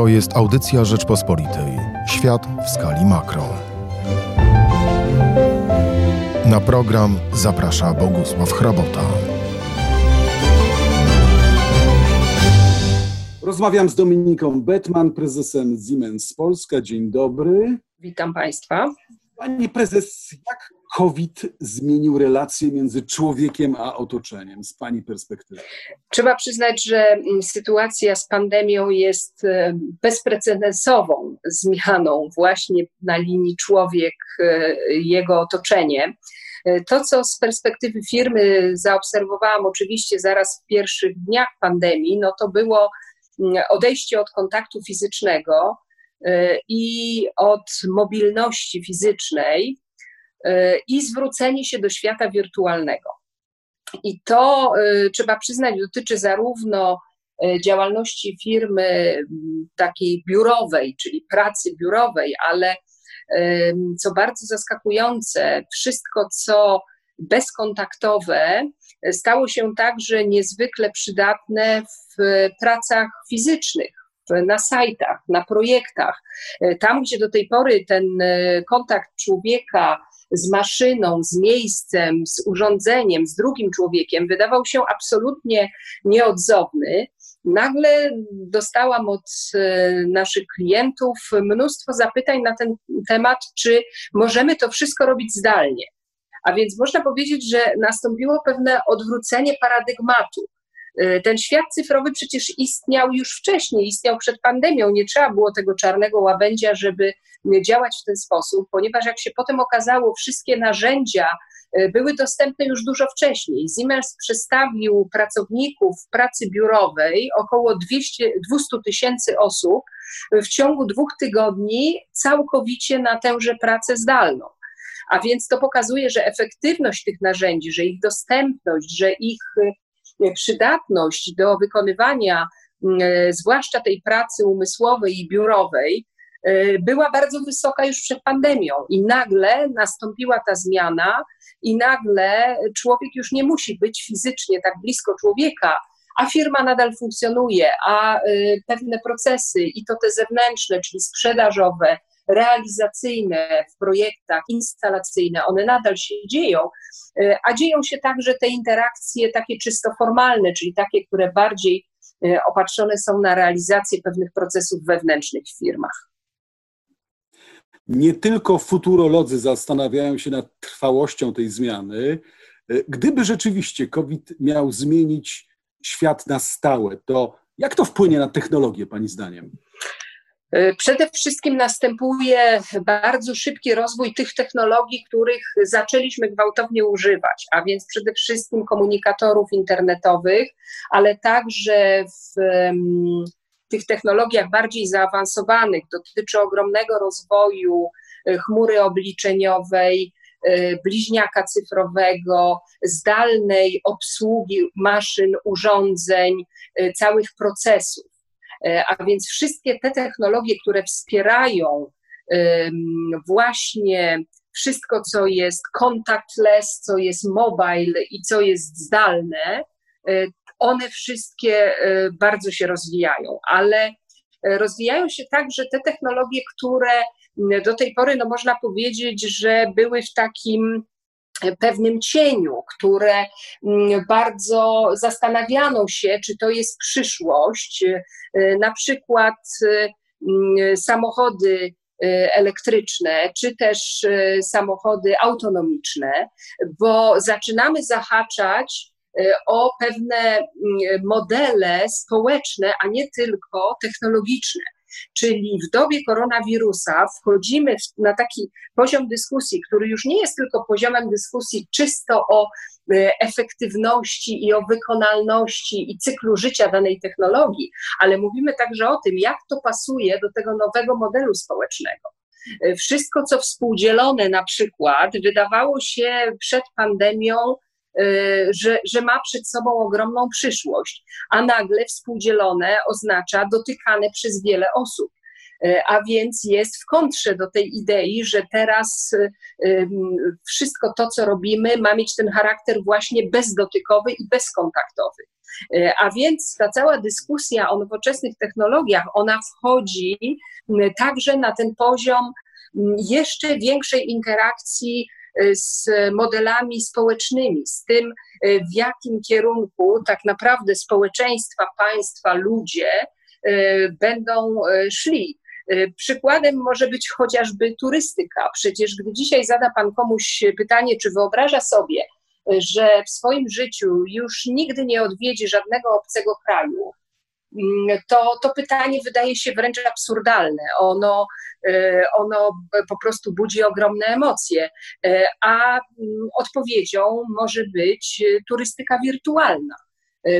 To jest audycja Rzeczpospolitej. Świat w skali makro. Na program zaprasza Bogusław Hrabota. Rozmawiam z Dominiką Betman, prezesem Siemens Polska. Dzień dobry. Witam Państwa. Pani prezes, jak COVID zmienił relacje między człowiekiem a otoczeniem z Pani perspektywy? Trzeba przyznać, że mm, sytuacja z pandemią jest e, bezprecedensową zmianą właśnie na linii człowiek-jego otoczenie. E, to, co z perspektywy firmy zaobserwowałam oczywiście zaraz w pierwszych dniach pandemii, no to było mm, odejście od kontaktu fizycznego e, i od mobilności fizycznej e, i zwrócenie się do świata wirtualnego. I to trzeba przyznać, dotyczy zarówno działalności firmy takiej biurowej, czyli pracy biurowej, ale co bardzo zaskakujące, wszystko co bezkontaktowe stało się także niezwykle przydatne w pracach fizycznych, na sajtach, na projektach. Tam, gdzie do tej pory ten e, kontakt człowieka z maszyną, z miejscem, z urządzeniem, z drugim człowiekiem wydawał się absolutnie nieodzowny, nagle dostałam od e, naszych klientów mnóstwo zapytań na ten temat, czy możemy to wszystko robić zdalnie. A więc można powiedzieć, że nastąpiło pewne odwrócenie paradygmatu. E, ten świat cyfrowy przecież istniał już wcześniej, istniał przed pandemią. Nie trzeba było tego czarnego łabędzia, żeby działać w ten sposób, ponieważ jak się potem okazało, wszystkie narzędzia e, były dostępne już dużo wcześniej. Siemens przestawił pracowników pracy biurowej, około 200, 200 tysięcy osób, w ciągu dwóch tygodni całkowicie na tęże pracę zdalną. A więc to pokazuje, że efektywność tych narzędzi, że ich dostępność, że ich przydatność do wykonywania, e, zwłaszcza tej pracy umysłowej i biurowej, E, była bardzo wysoka już przed pandemią. I nagle nastąpiła ta zmiana i nagle człowiek już nie musi być fizycznie tak blisko człowieka, a firma nadal funkcjonuje, a e, pewne procesy i to te zewnętrzne, czyli sprzedażowe, realizacyjne w projektach, instalacyjne, one nadal się dzieją, e, a dzieją się także te interakcje takie czysto formalne, czyli takie, które bardziej opatrzone są na realizację pewnych procesów wewnętrznych w firmach nie tylko futurolodzy zastanawiają się nad trwałością tej zmiany. Gdyby rzeczywiście COVID miał zmienić świat na stałe, to jak to wpłynie na technologię, Pani zdaniem? Przede wszystkim następuje bardzo szybki rozwój tych technologii, których zaczęliśmy gwałtownie używać, a więc przede wszystkim komunikatorów internetowych, ale także w tych technologiach bardziej zaawansowanych, dotyczy ogromnego rozwoju e, chmury obliczeniowej, e, bliźniaka cyfrowego, zdalnej obsługi maszyn, urządzeń, całych procesów. A więc wszystkie te technologie, które wspierają właśnie wszystko, co jest contactless, co jest mobile i co jest zdalne, one wszystkie e, bardzo się rozwijają, ale e, rozwijają się także te technologie, które do tej pory, no można powiedzieć, że były w takim e, pewnym cieniu, które bardzo zastanawiano się, czy to jest przyszłość. Na przykład samochody elektryczne, czy też samochody autonomiczne, bo zaczynamy zahaczać o pewne mm, modele społeczne, a nie tylko technologiczne. Czyli w dobie koronawirusa wchodzimy na taki poziom dyskusji, który już nie jest tylko poziomem dyskusji czysto o y, efektywności i o wykonalności i cyklu życia danej technologii, ale mówimy także o tym, jak to pasuje do tego nowego modelu społecznego. Y, wszystko, co współdzielone na przykład, wydawało się przed pandemią że, że ma przed sobą ogromną przyszłość, a nagle współdzielone oznacza dotykane przez wiele osób. a więc jest w kontrze do tej idei, że teraz wszystko to, co robimy, ma mieć ten charakter właśnie bezdotykowy i bezkontaktowy. A więc ta cała dyskusja o nowoczesnych technologiach, ona wchodzi także na ten poziom jeszcze większej interakcji z modelami społecznymi, z tym, w jakim kierunku tak naprawdę społeczeństwa, państwa, ludzie będą szli. Przykładem może być chociażby turystyka. Przecież gdy dzisiaj zada Pan komuś pytanie, czy wyobraża sobie, że w swoim życiu już nigdy nie odwiedzi żadnego obcego kraju, to, to pytanie wydaje się wręcz absurdalne. Ono, ono po prostu budzi ogromne emocje, a odpowiedzią może być turystyka wirtualna.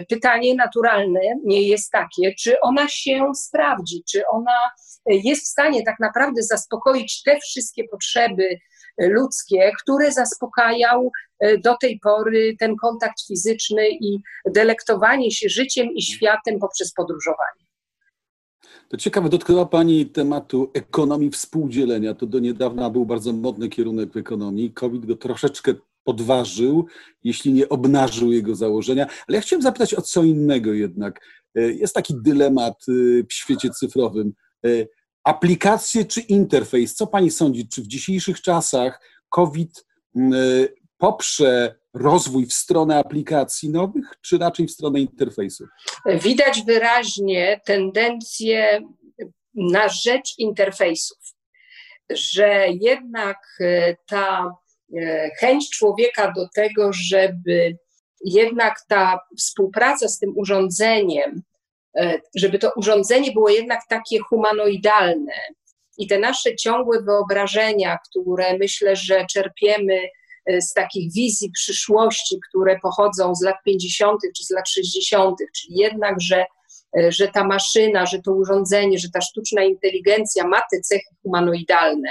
Pytanie naturalne nie jest takie, czy ona się sprawdzi, czy ona jest w stanie tak naprawdę zaspokoić te wszystkie potrzeby ludzkie, które zaspokajał e, do tej pory ten kontakt fizyczny i delektowanie się życiem i światem poprzez podróżowanie. To ciekawe, dotknęła Pani tematu ekonomii współdzielenia. To do niedawna był bardzo modny kierunek w ekonomii. COVID go troszeczkę podważył, jeśli nie obnażył jego założenia. Ale ja chciałem zapytać o co innego jednak. E, jest taki dylemat e, w świecie cyfrowym aplikacje czy interfejs? Co pani sądzi, czy w dzisiejszych czasach COVID mm, e, poprze rozwój w stronę aplikacji nowych, czy raczej w stronę interfejsu? Widać wyraźnie tendencję na rzecz interfejsów, że jednak e, ta e, chęć człowieka do tego, żeby jednak ta współpraca z tym urządzeniem żeby to urządzenie było jednak takie humanoidalne. I te nasze ciągłe wyobrażenia, które myślę, że czerpiemy e, z takich wizji przyszłości, które pochodzą z lat 50. czy z lat 60., czyli jednak, że, e, że ta maszyna, że to urządzenie, że ta sztuczna inteligencja ma te cechy humanoidalne,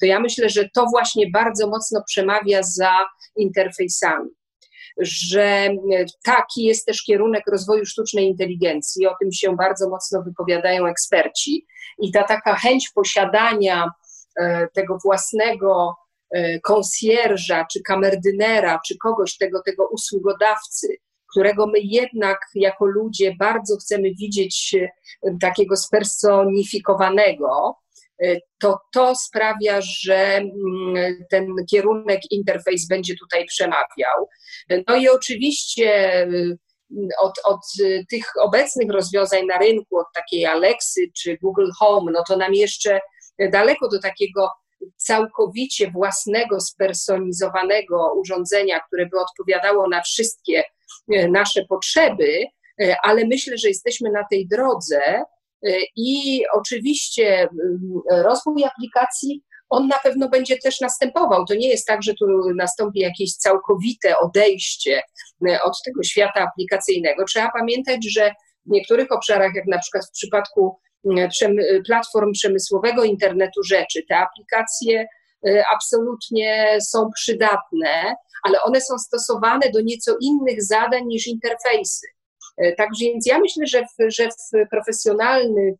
to ja myślę, że to właśnie bardzo mocno przemawia za interfejsami że taki jest też kierunek rozwoju sztucznej inteligencji. O tym się bardzo mocno wypowiadają eksperci. I ta taka chęć posiadania e, tego własnego konsjerża, czy kamerdynera, czy kogoś tego, tego usługodawcy, którego my jednak jako ludzie bardzo chcemy widzieć e, takiego spersonifikowanego, E, to to sprawia, że mm, ten kierunek interfejs będzie tutaj przemawiał. No i oczywiście mm, od, od tych obecnych rozwiązań na rynku, od takiej Alexy czy Google Home, no to nam jeszcze daleko do takiego całkowicie własnego, spersonizowanego urządzenia, które by odpowiadało na wszystkie e, nasze potrzeby, e, ale myślę, że jesteśmy na tej drodze Y, I oczywiście y, rozwój aplikacji, on na pewno będzie też następował. To nie jest tak, że tu nastąpi jakieś całkowite odejście y, od tego świata aplikacyjnego. Trzeba pamiętać, że w niektórych obszarach, jak na przykład w przypadku platform przemysłowego internetu rzeczy, te aplikacje absolutnie są przydatne, ale one są stosowane do nieco innych zadań niż interfejsy. E, także więc ja myślę, że w, że w profesjonalnym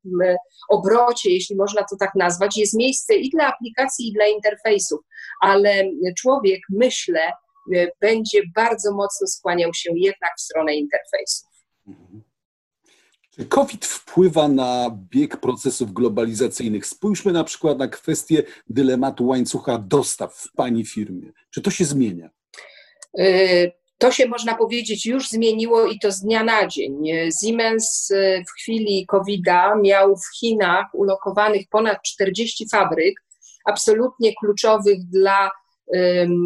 obrocie, jeśli można to tak nazwać, jest miejsce i dla aplikacji, i dla interfejsów, ale człowiek, myślę, e, będzie bardzo mocno skłaniał się jednak w stronę interfejsów. Czy COVID wpływa na bieg procesów globalizacyjnych? Spójrzmy na przykład na kwestię dylematu łańcucha dostaw w Pani firmie. Czy to się zmienia? To się można powiedzieć już zmieniło i to z dnia na dzień. Siemens e, w chwili COVID-a miał w Chinach ulokowanych ponad 40 fabryk, absolutnie kluczowych dla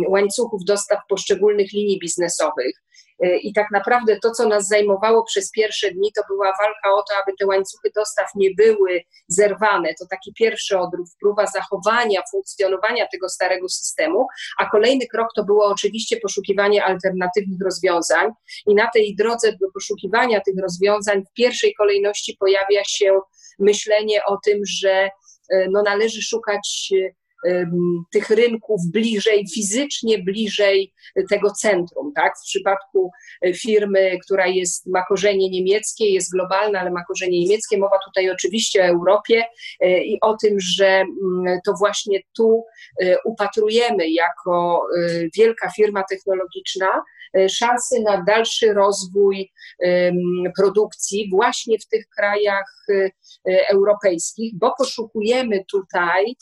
łańcuchów dostaw poszczególnych linii biznesowych. E, I tak naprawdę to, co nas zajmowało przez pierwsze dni, to była walka o to, aby te łańcuchy dostaw nie były zerwane. To taki pierwszy odruch, próba zachowania, funkcjonowania tego starego systemu, a kolejny krok to było oczywiście poszukiwanie alternatywnych rozwiązań. I na tej drodze do poszukiwania tych rozwiązań w pierwszej kolejności pojawia się myślenie o tym, że e, no, należy szukać tych rynków bliżej, fizycznie bliżej tego centrum. Tak? W przypadku e, firmy, która jest, ma korzenie niemieckie, jest globalna, ale ma korzenie niemieckie, mowa tutaj oczywiście o Europie e, i o tym, że mm, to właśnie tu e, upatrujemy jako wielka firma technologiczna szansy na dalszy rozwój produkcji właśnie w tych krajach europejskich, bo poszukujemy tutaj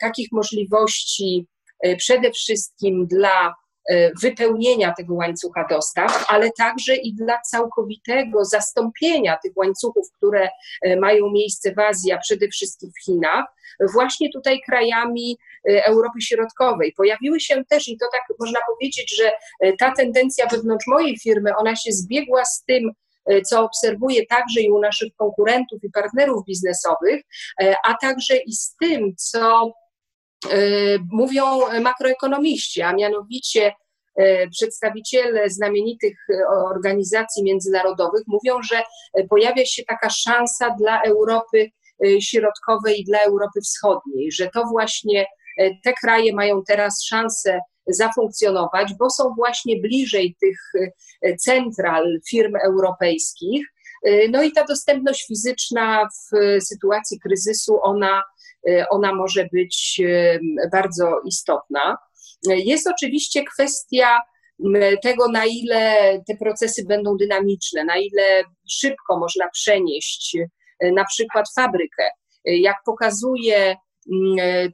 takich możliwości e, przede wszystkim dla e, wypełnienia tego łańcucha dostaw, ale także i dla całkowitego zastąpienia tych łańcuchów, które e, mają miejsce w Azji, a przede wszystkim w Chinach, właśnie tutaj krajami Europy Środkowej. Pojawiły się też, i to tak można powiedzieć, że ta tendencja wewnątrz mojej firmy, ona się zbiegła z tym, co obserwuję także i u naszych konkurentów i partnerów biznesowych, e, a także i z tym, co e, mówią makroekonomiści, a mianowicie e, przedstawiciele znamienitych organizacji międzynarodowych mówią, że pojawia się taka szansa dla Europy Środkowej i dla Europy Wschodniej, że to właśnie te kraje mają teraz szansę zafunkcjonować, bo są właśnie bliżej tych e, central firm europejskich. E, no i ta dostępność fizyczna w sytuacji kryzysu, ona, e, ona może być bardzo istotna. Jest oczywiście kwestia tego, na ile te procesy będą dynamiczne, na ile szybko można przenieść na przykład fabrykę. Jak pokazuje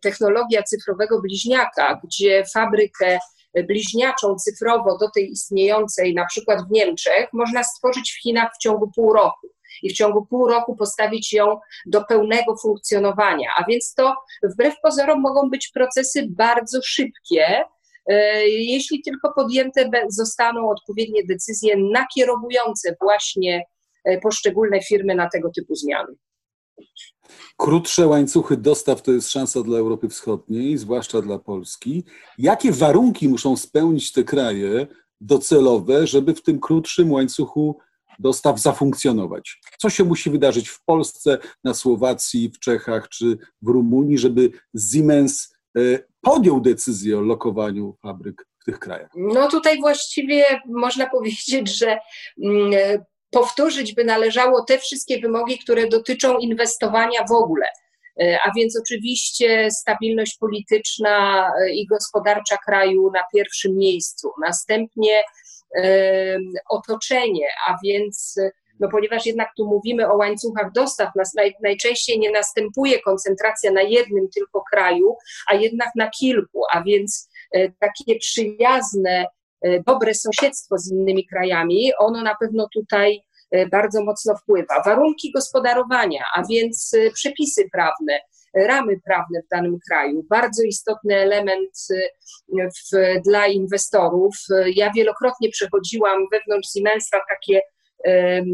technologia cyfrowego bliźniaka, gdzie fabrykę bliźniaczą cyfrowo do tej istniejącej na przykład w Niemczech można stworzyć w Chinach w ciągu pół roku i w ciągu pół roku postawić ją do pełnego funkcjonowania. A więc to wbrew pozorom mogą być procesy bardzo szybkie, e, jeśli tylko podjęte zostaną odpowiednie decyzje nakierowujące właśnie e, poszczególne firmy na tego typu zmiany. Krótsze łańcuchy dostaw to jest szansa dla Europy Wschodniej, zwłaszcza dla Polski. Jakie warunki muszą spełnić te kraje docelowe, żeby w tym krótszym łańcuchu dostaw zafunkcjonować? Co się musi wydarzyć w Polsce, na Słowacji, w Czechach czy w Rumunii, żeby Siemens e, podjął decyzję o lokowaniu fabryk w tych krajach? No tutaj właściwie można powiedzieć, że mm, powtórzyć by należało te wszystkie wymogi, które dotyczą inwestowania w ogóle. E, a więc oczywiście stabilność polityczna e, i gospodarcza kraju na pierwszym miejscu. Następnie e, otoczenie, a więc no ponieważ jednak tu mówimy o łańcuchach dostaw, naj, najczęściej nie następuje koncentracja na jednym tylko kraju, a jednak na kilku, a więc takie przyjazne dobre sąsiedztwo z innymi krajami, ono na pewno tutaj e, bardzo mocno wpływa. Warunki gospodarowania, a więc e, przepisy prawne, ramy prawne w danym kraju, bardzo istotny element w, dla inwestorów. Ja wielokrotnie przechodziłam wewnątrz Siemensa takie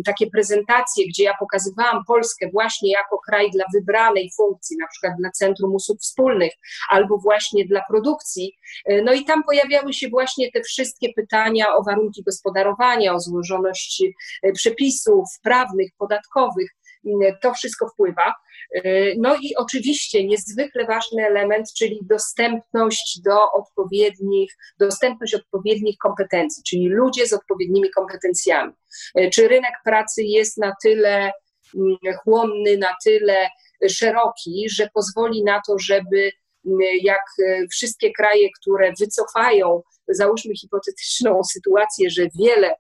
takie prezentacje, gdzie ja pokazywałam Polskę właśnie jako kraj dla wybranej funkcji, na przykład dla Centrum Usług Wspólnych albo właśnie dla produkcji. E, no i tam pojawiały się właśnie te wszystkie pytania o warunki gospodarowania, o złożoność e, przepisów prawnych, podatkowych to wszystko wpływa. E, no i oczywiście niezwykle ważny element, czyli dostępność do odpowiednich, dostępność odpowiednich kompetencji, czyli ludzie z odpowiednimi kompetencjami. E, czy rynek pracy jest na tyle mm, chłonny, na tyle szeroki, że pozwoli na to, żeby mm, jak e, wszystkie kraje, które wycofają, załóżmy hipotetyczną sytuację, że wiele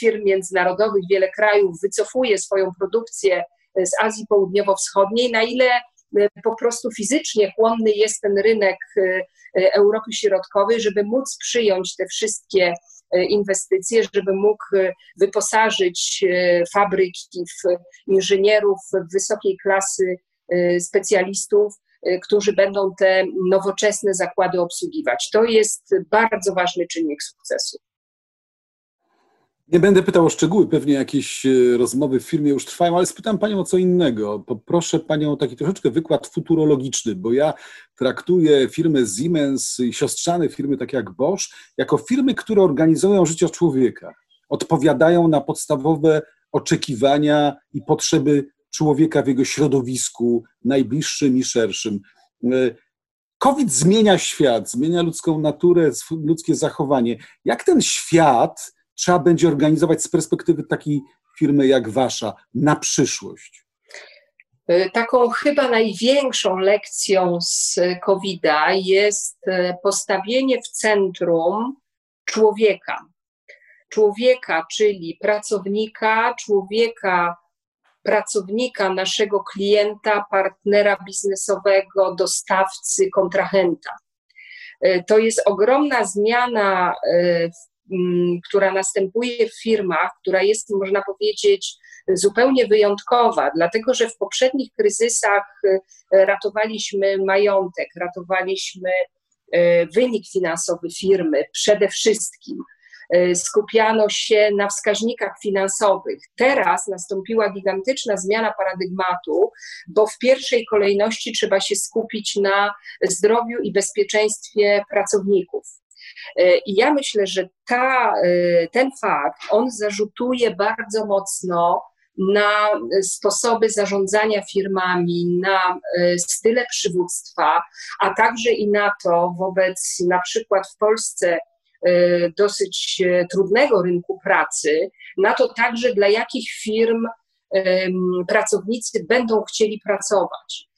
firm międzynarodowych, wiele krajów wycofuje swoją produkcję e, z Azji Południowo-Wschodniej, na ile e, po prostu fizycznie chłonny jest ten rynek e, Europy Środkowej, żeby móc przyjąć te wszystkie inwestycje, żeby mógł wyposażyć fabryki w inżynierów wysokiej klasy specjalistów, którzy będą te nowoczesne zakłady obsługiwać. To jest bardzo ważny czynnik sukcesu. Nie będę pytał o szczegóły, pewnie jakieś e, rozmowy w firmie już trwają, ale spytam Panią o co innego. Poproszę Panią o taki troszeczkę wykład futurologiczny, bo ja traktuję firmę Siemens i siostrzane firmy takie jak Bosch jako firmy, które organizują życie człowieka, odpowiadają na podstawowe oczekiwania i potrzeby człowieka w jego środowisku najbliższym i szerszym. E, COVID zmienia świat, zmienia ludzką naturę, ludzkie zachowanie. Jak ten świat trzeba będzie organizować z perspektywy takiej firmy jak wasza na przyszłość? Y, taką chyba największą lekcją z COVID-a jest y, postawienie w centrum człowieka. Człowieka, czyli pracownika, człowieka, pracownika, naszego klienta, partnera biznesowego, dostawcy, kontrahenta. Y, to jest ogromna zmiana, która następuje w firmach, która jest, można powiedzieć, zupełnie wyjątkowa, dlatego że w poprzednich kryzysach y, ratowaliśmy majątek, ratowaliśmy y, wynik finansowy firmy przede wszystkim. Y, skupiano się na wskaźnikach finansowych. Teraz nastąpiła gigantyczna zmiana paradygmatu, bo w pierwszej kolejności trzeba się skupić na zdrowiu i bezpieczeństwie pracowników. I ja myślę, że ta, ten fakt, on zarzutuje bardzo mocno na sposoby zarządzania firmami, na e, style przywództwa, a także i na to wobec na przykład w Polsce e, dosyć e, trudnego rynku pracy, na to także dla jakich firm pracownicy będą chcieli pracować.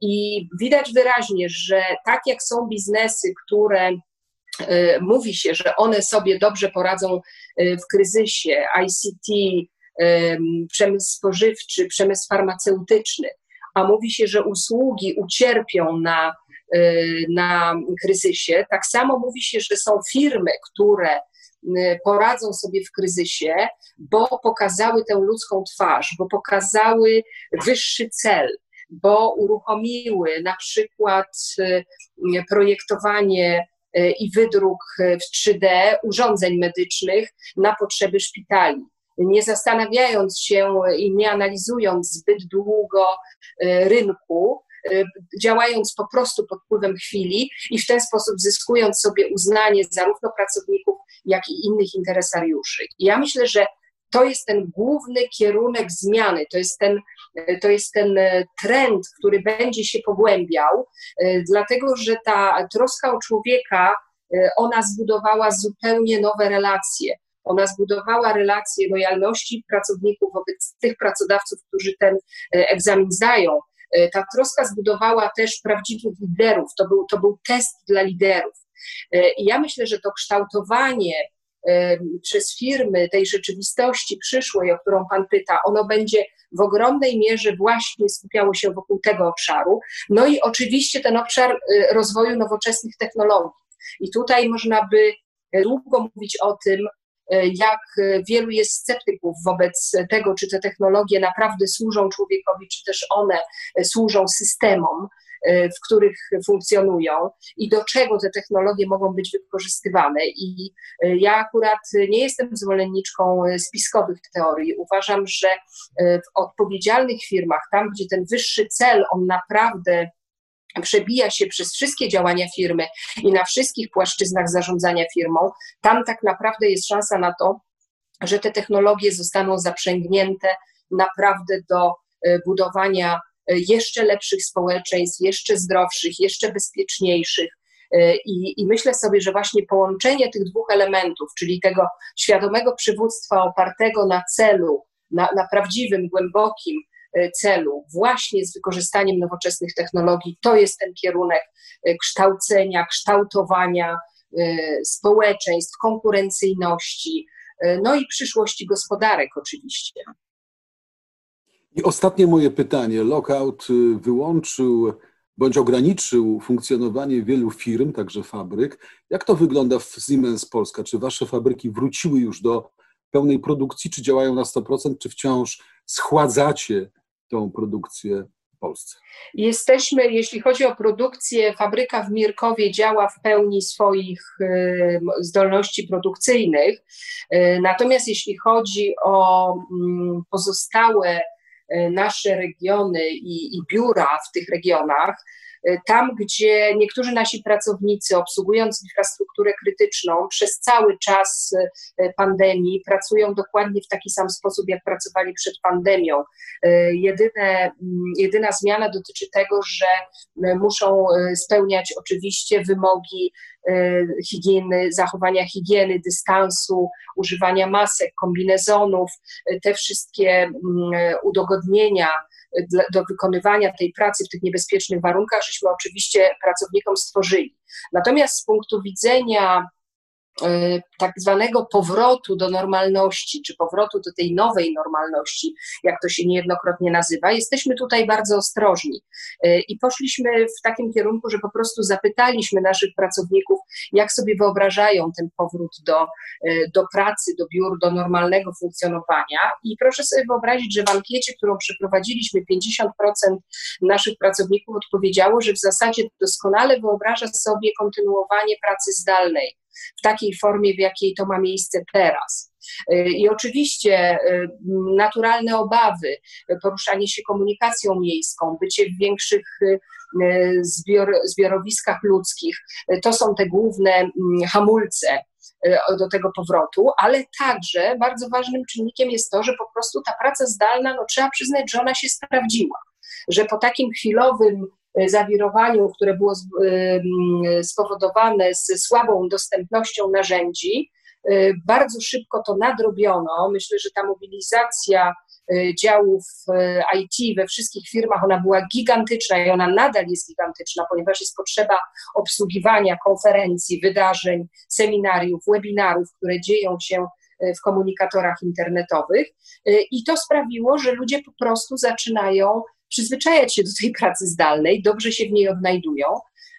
I widać wyraźnie, że tak jak są biznesy, które mówi się, że one sobie dobrze poradzą w kryzysie, ICT, przemysł spożywczy, przemysł farmaceutyczny, a mówi się, że usługi ucierpią na, e, na kryzysie, tak samo mówi się, że są firmy, które poradzą sobie w kryzysie, bo pokazały tę ludzką twarz, bo pokazały wyższy cel, bo uruchomiły na przykład e, projektowanie e, i wydruk w 3D urządzeń medycznych na potrzeby szpitali nie zastanawiając się i nie analizując zbyt długo e, rynku, e, działając po prostu pod wpływem chwili i w ten sposób zyskując sobie uznanie zarówno pracowników, jak i innych interesariuszy. Ja myślę, że to jest ten główny kierunek zmiany, to jest ten, e, to jest ten trend, który będzie się pogłębiał, dlatego że ta troska o człowieka, ona zbudowała zupełnie nowe relacje. Ona zbudowała relacje lojalności pracowników wobec tych pracodawców, którzy ten e, egzamin zdają. E, ta troska zbudowała też prawdziwych liderów. To był, to był test dla liderów. E, I ja myślę, że to kształtowanie przez firmy tej rzeczywistości przyszłej, o którą Pan pyta, ono będzie w ogromnej mierze właśnie skupiało się wokół tego obszaru. No i oczywiście ten obszar rozwoju nowoczesnych technologii. I tutaj można by długo mówić o tym, E, jak wielu jest sceptyków wobec tego, czy te technologie naprawdę służą człowiekowi, czy też one służą systemom, w których funkcjonują i do czego te technologie mogą być wykorzystywane. I e, ja akurat nie jestem zwolenniczką spiskowych teorii. Uważam, że w odpowiedzialnych firmach, tam gdzie ten wyższy cel, on naprawdę przebija się przez wszystkie działania firmy i na wszystkich płaszczyznach zarządzania firmą, tam tak naprawdę jest szansa na to, że te technologie zostaną zaprzęgnięte naprawdę do budowania jeszcze lepszych społeczeństw, jeszcze zdrowszych, jeszcze bezpieczniejszych. E, I, I, myślę sobie, że właśnie połączenie tych dwóch elementów, czyli tego świadomego przywództwa opartego na celu, na, na prawdziwym, głębokim E, celu, właśnie z wykorzystaniem nowoczesnych technologii, to jest ten kierunek e, kształcenia, kształtowania społeczeństw, konkurencyjności, no i przyszłości gospodarek oczywiście. I ostatnie moje pytanie. Lockout y, wyłączył bądź ograniczył funkcjonowanie wielu firm, także fabryk. Jak to wygląda w Siemens Polska? Czy wasze fabryki wróciły już do pełnej produkcji, czy działają na 100%, czy wciąż schładzacie tą produkcję w Polsce? Jesteśmy, jeśli chodzi o produkcję, fabryka w Mirkowie działa w pełni swoich y, zdolności produkcyjnych. Y, natomiast jeśli chodzi o mm, pozostałe nasze regiony i, i biura w tych regionach, Tam, gdzie niektórzy nasi pracownicy, obsługując infrastrukturę krytyczną, przez cały czas pandemii pracują dokładnie w taki sam sposób, jak pracowali przed pandemią. Jedyne, mm, jedyna zmiana dotyczy tego, że muszą spełniać oczywiście wymogi higieny, zachowania higieny, dystansu, używania masek, kombinezonów, te wszystkie mm, udogodnienia do wykonywania tej pracy w tych niebezpiecznych warunkach, żeśmy oczywiście pracownikom stworzyli. Natomiast z punktu widzenia E, tak zwanego powrotu do normalności, czy powrotu do tej nowej normalności, jak to się niejednokrotnie nazywa, jesteśmy tutaj bardzo ostrożni. E, I poszliśmy w takim kierunku, że po prostu zapytaliśmy naszych pracowników, jak sobie wyobrażają ten powrót do, e, do pracy, do biur, do normalnego funkcjonowania. I proszę sobie wyobrazić, że w ankiecie, którą przeprowadziliśmy, 50% naszych pracowników odpowiedziało, że w zasadzie doskonale wyobraża sobie kontynuowanie pracy zdalnej w takiej formie, w jakiej to ma miejsce teraz. Y, I oczywiście y, naturalne obawy, poruszanie się komunikacją miejską, bycie w większych y, zbior, zbiorowiskach ludzkich, to są te główne mm, hamulce do tego powrotu, ale także bardzo ważnym czynnikiem jest to, że po prostu ta praca zdalna, no trzeba przyznać, że ona się sprawdziła, że po takim chwilowym zawirowaniu, które było spowodowane z słabą dostępnością narzędzi, e, bardzo szybko to nadrobiono. Myślę, że ta mobilizacja działów IT we wszystkich firmach, ona była gigantyczna i ona nadal jest gigantyczna, ponieważ jest potrzeba obsługiwania konferencji, wydarzeń, seminariów, webinarów, które dzieją się w komunikatorach internetowych. I to sprawiło, że ludzie po prostu zaczynają przyzwyczajać się do tej pracy zdalnej, dobrze się w niej odnajdują.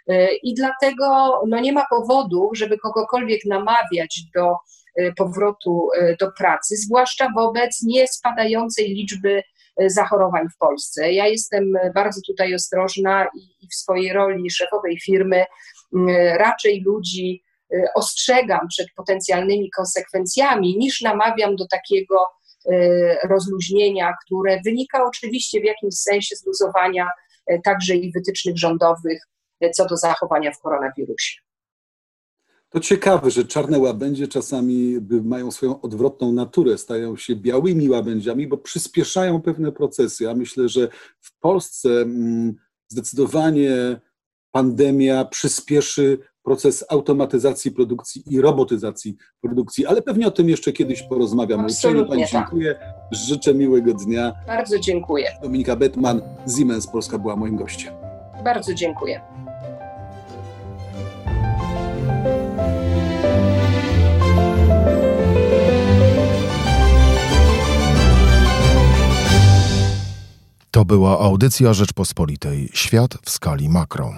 E, I dlatego no, nie ma powodu, żeby kogokolwiek namawiać do e, powrotu e, do pracy, zwłaszcza wobec niespadającej liczby zachorowań w Polsce. Ja jestem bardzo tutaj ostrożna i w swojej roli szefowej firmy raczej ludzi ostrzegam przed potencjalnymi konsekwencjami, niż namawiam do takiego Y, rozluźnienia, które wynika oczywiście w jakimś sensie z luzowania y, także i wytycznych rządowych y, co do zachowania w koronawirusie. To ciekawe, że czarne łabędzie czasami mają swoją odwrotną naturę, stają się białymi łabędziami, bo przyspieszają pewne procesy. Ja myślę, że w Polsce mm, zdecydowanie pandemia przyspieszy proces automatyzacji produkcji i robotyzacji produkcji, ale pewnie o tym jeszcze kiedyś porozmawiamy. Uprzejmie Pani tak. dziękuję, życzę miłego dnia. Bardzo dziękuję. Dominika Betman, Siemens Polska była moim gościem. Bardzo dziękuję. To była audycja Rzeczpospolitej. Świat w skali makro.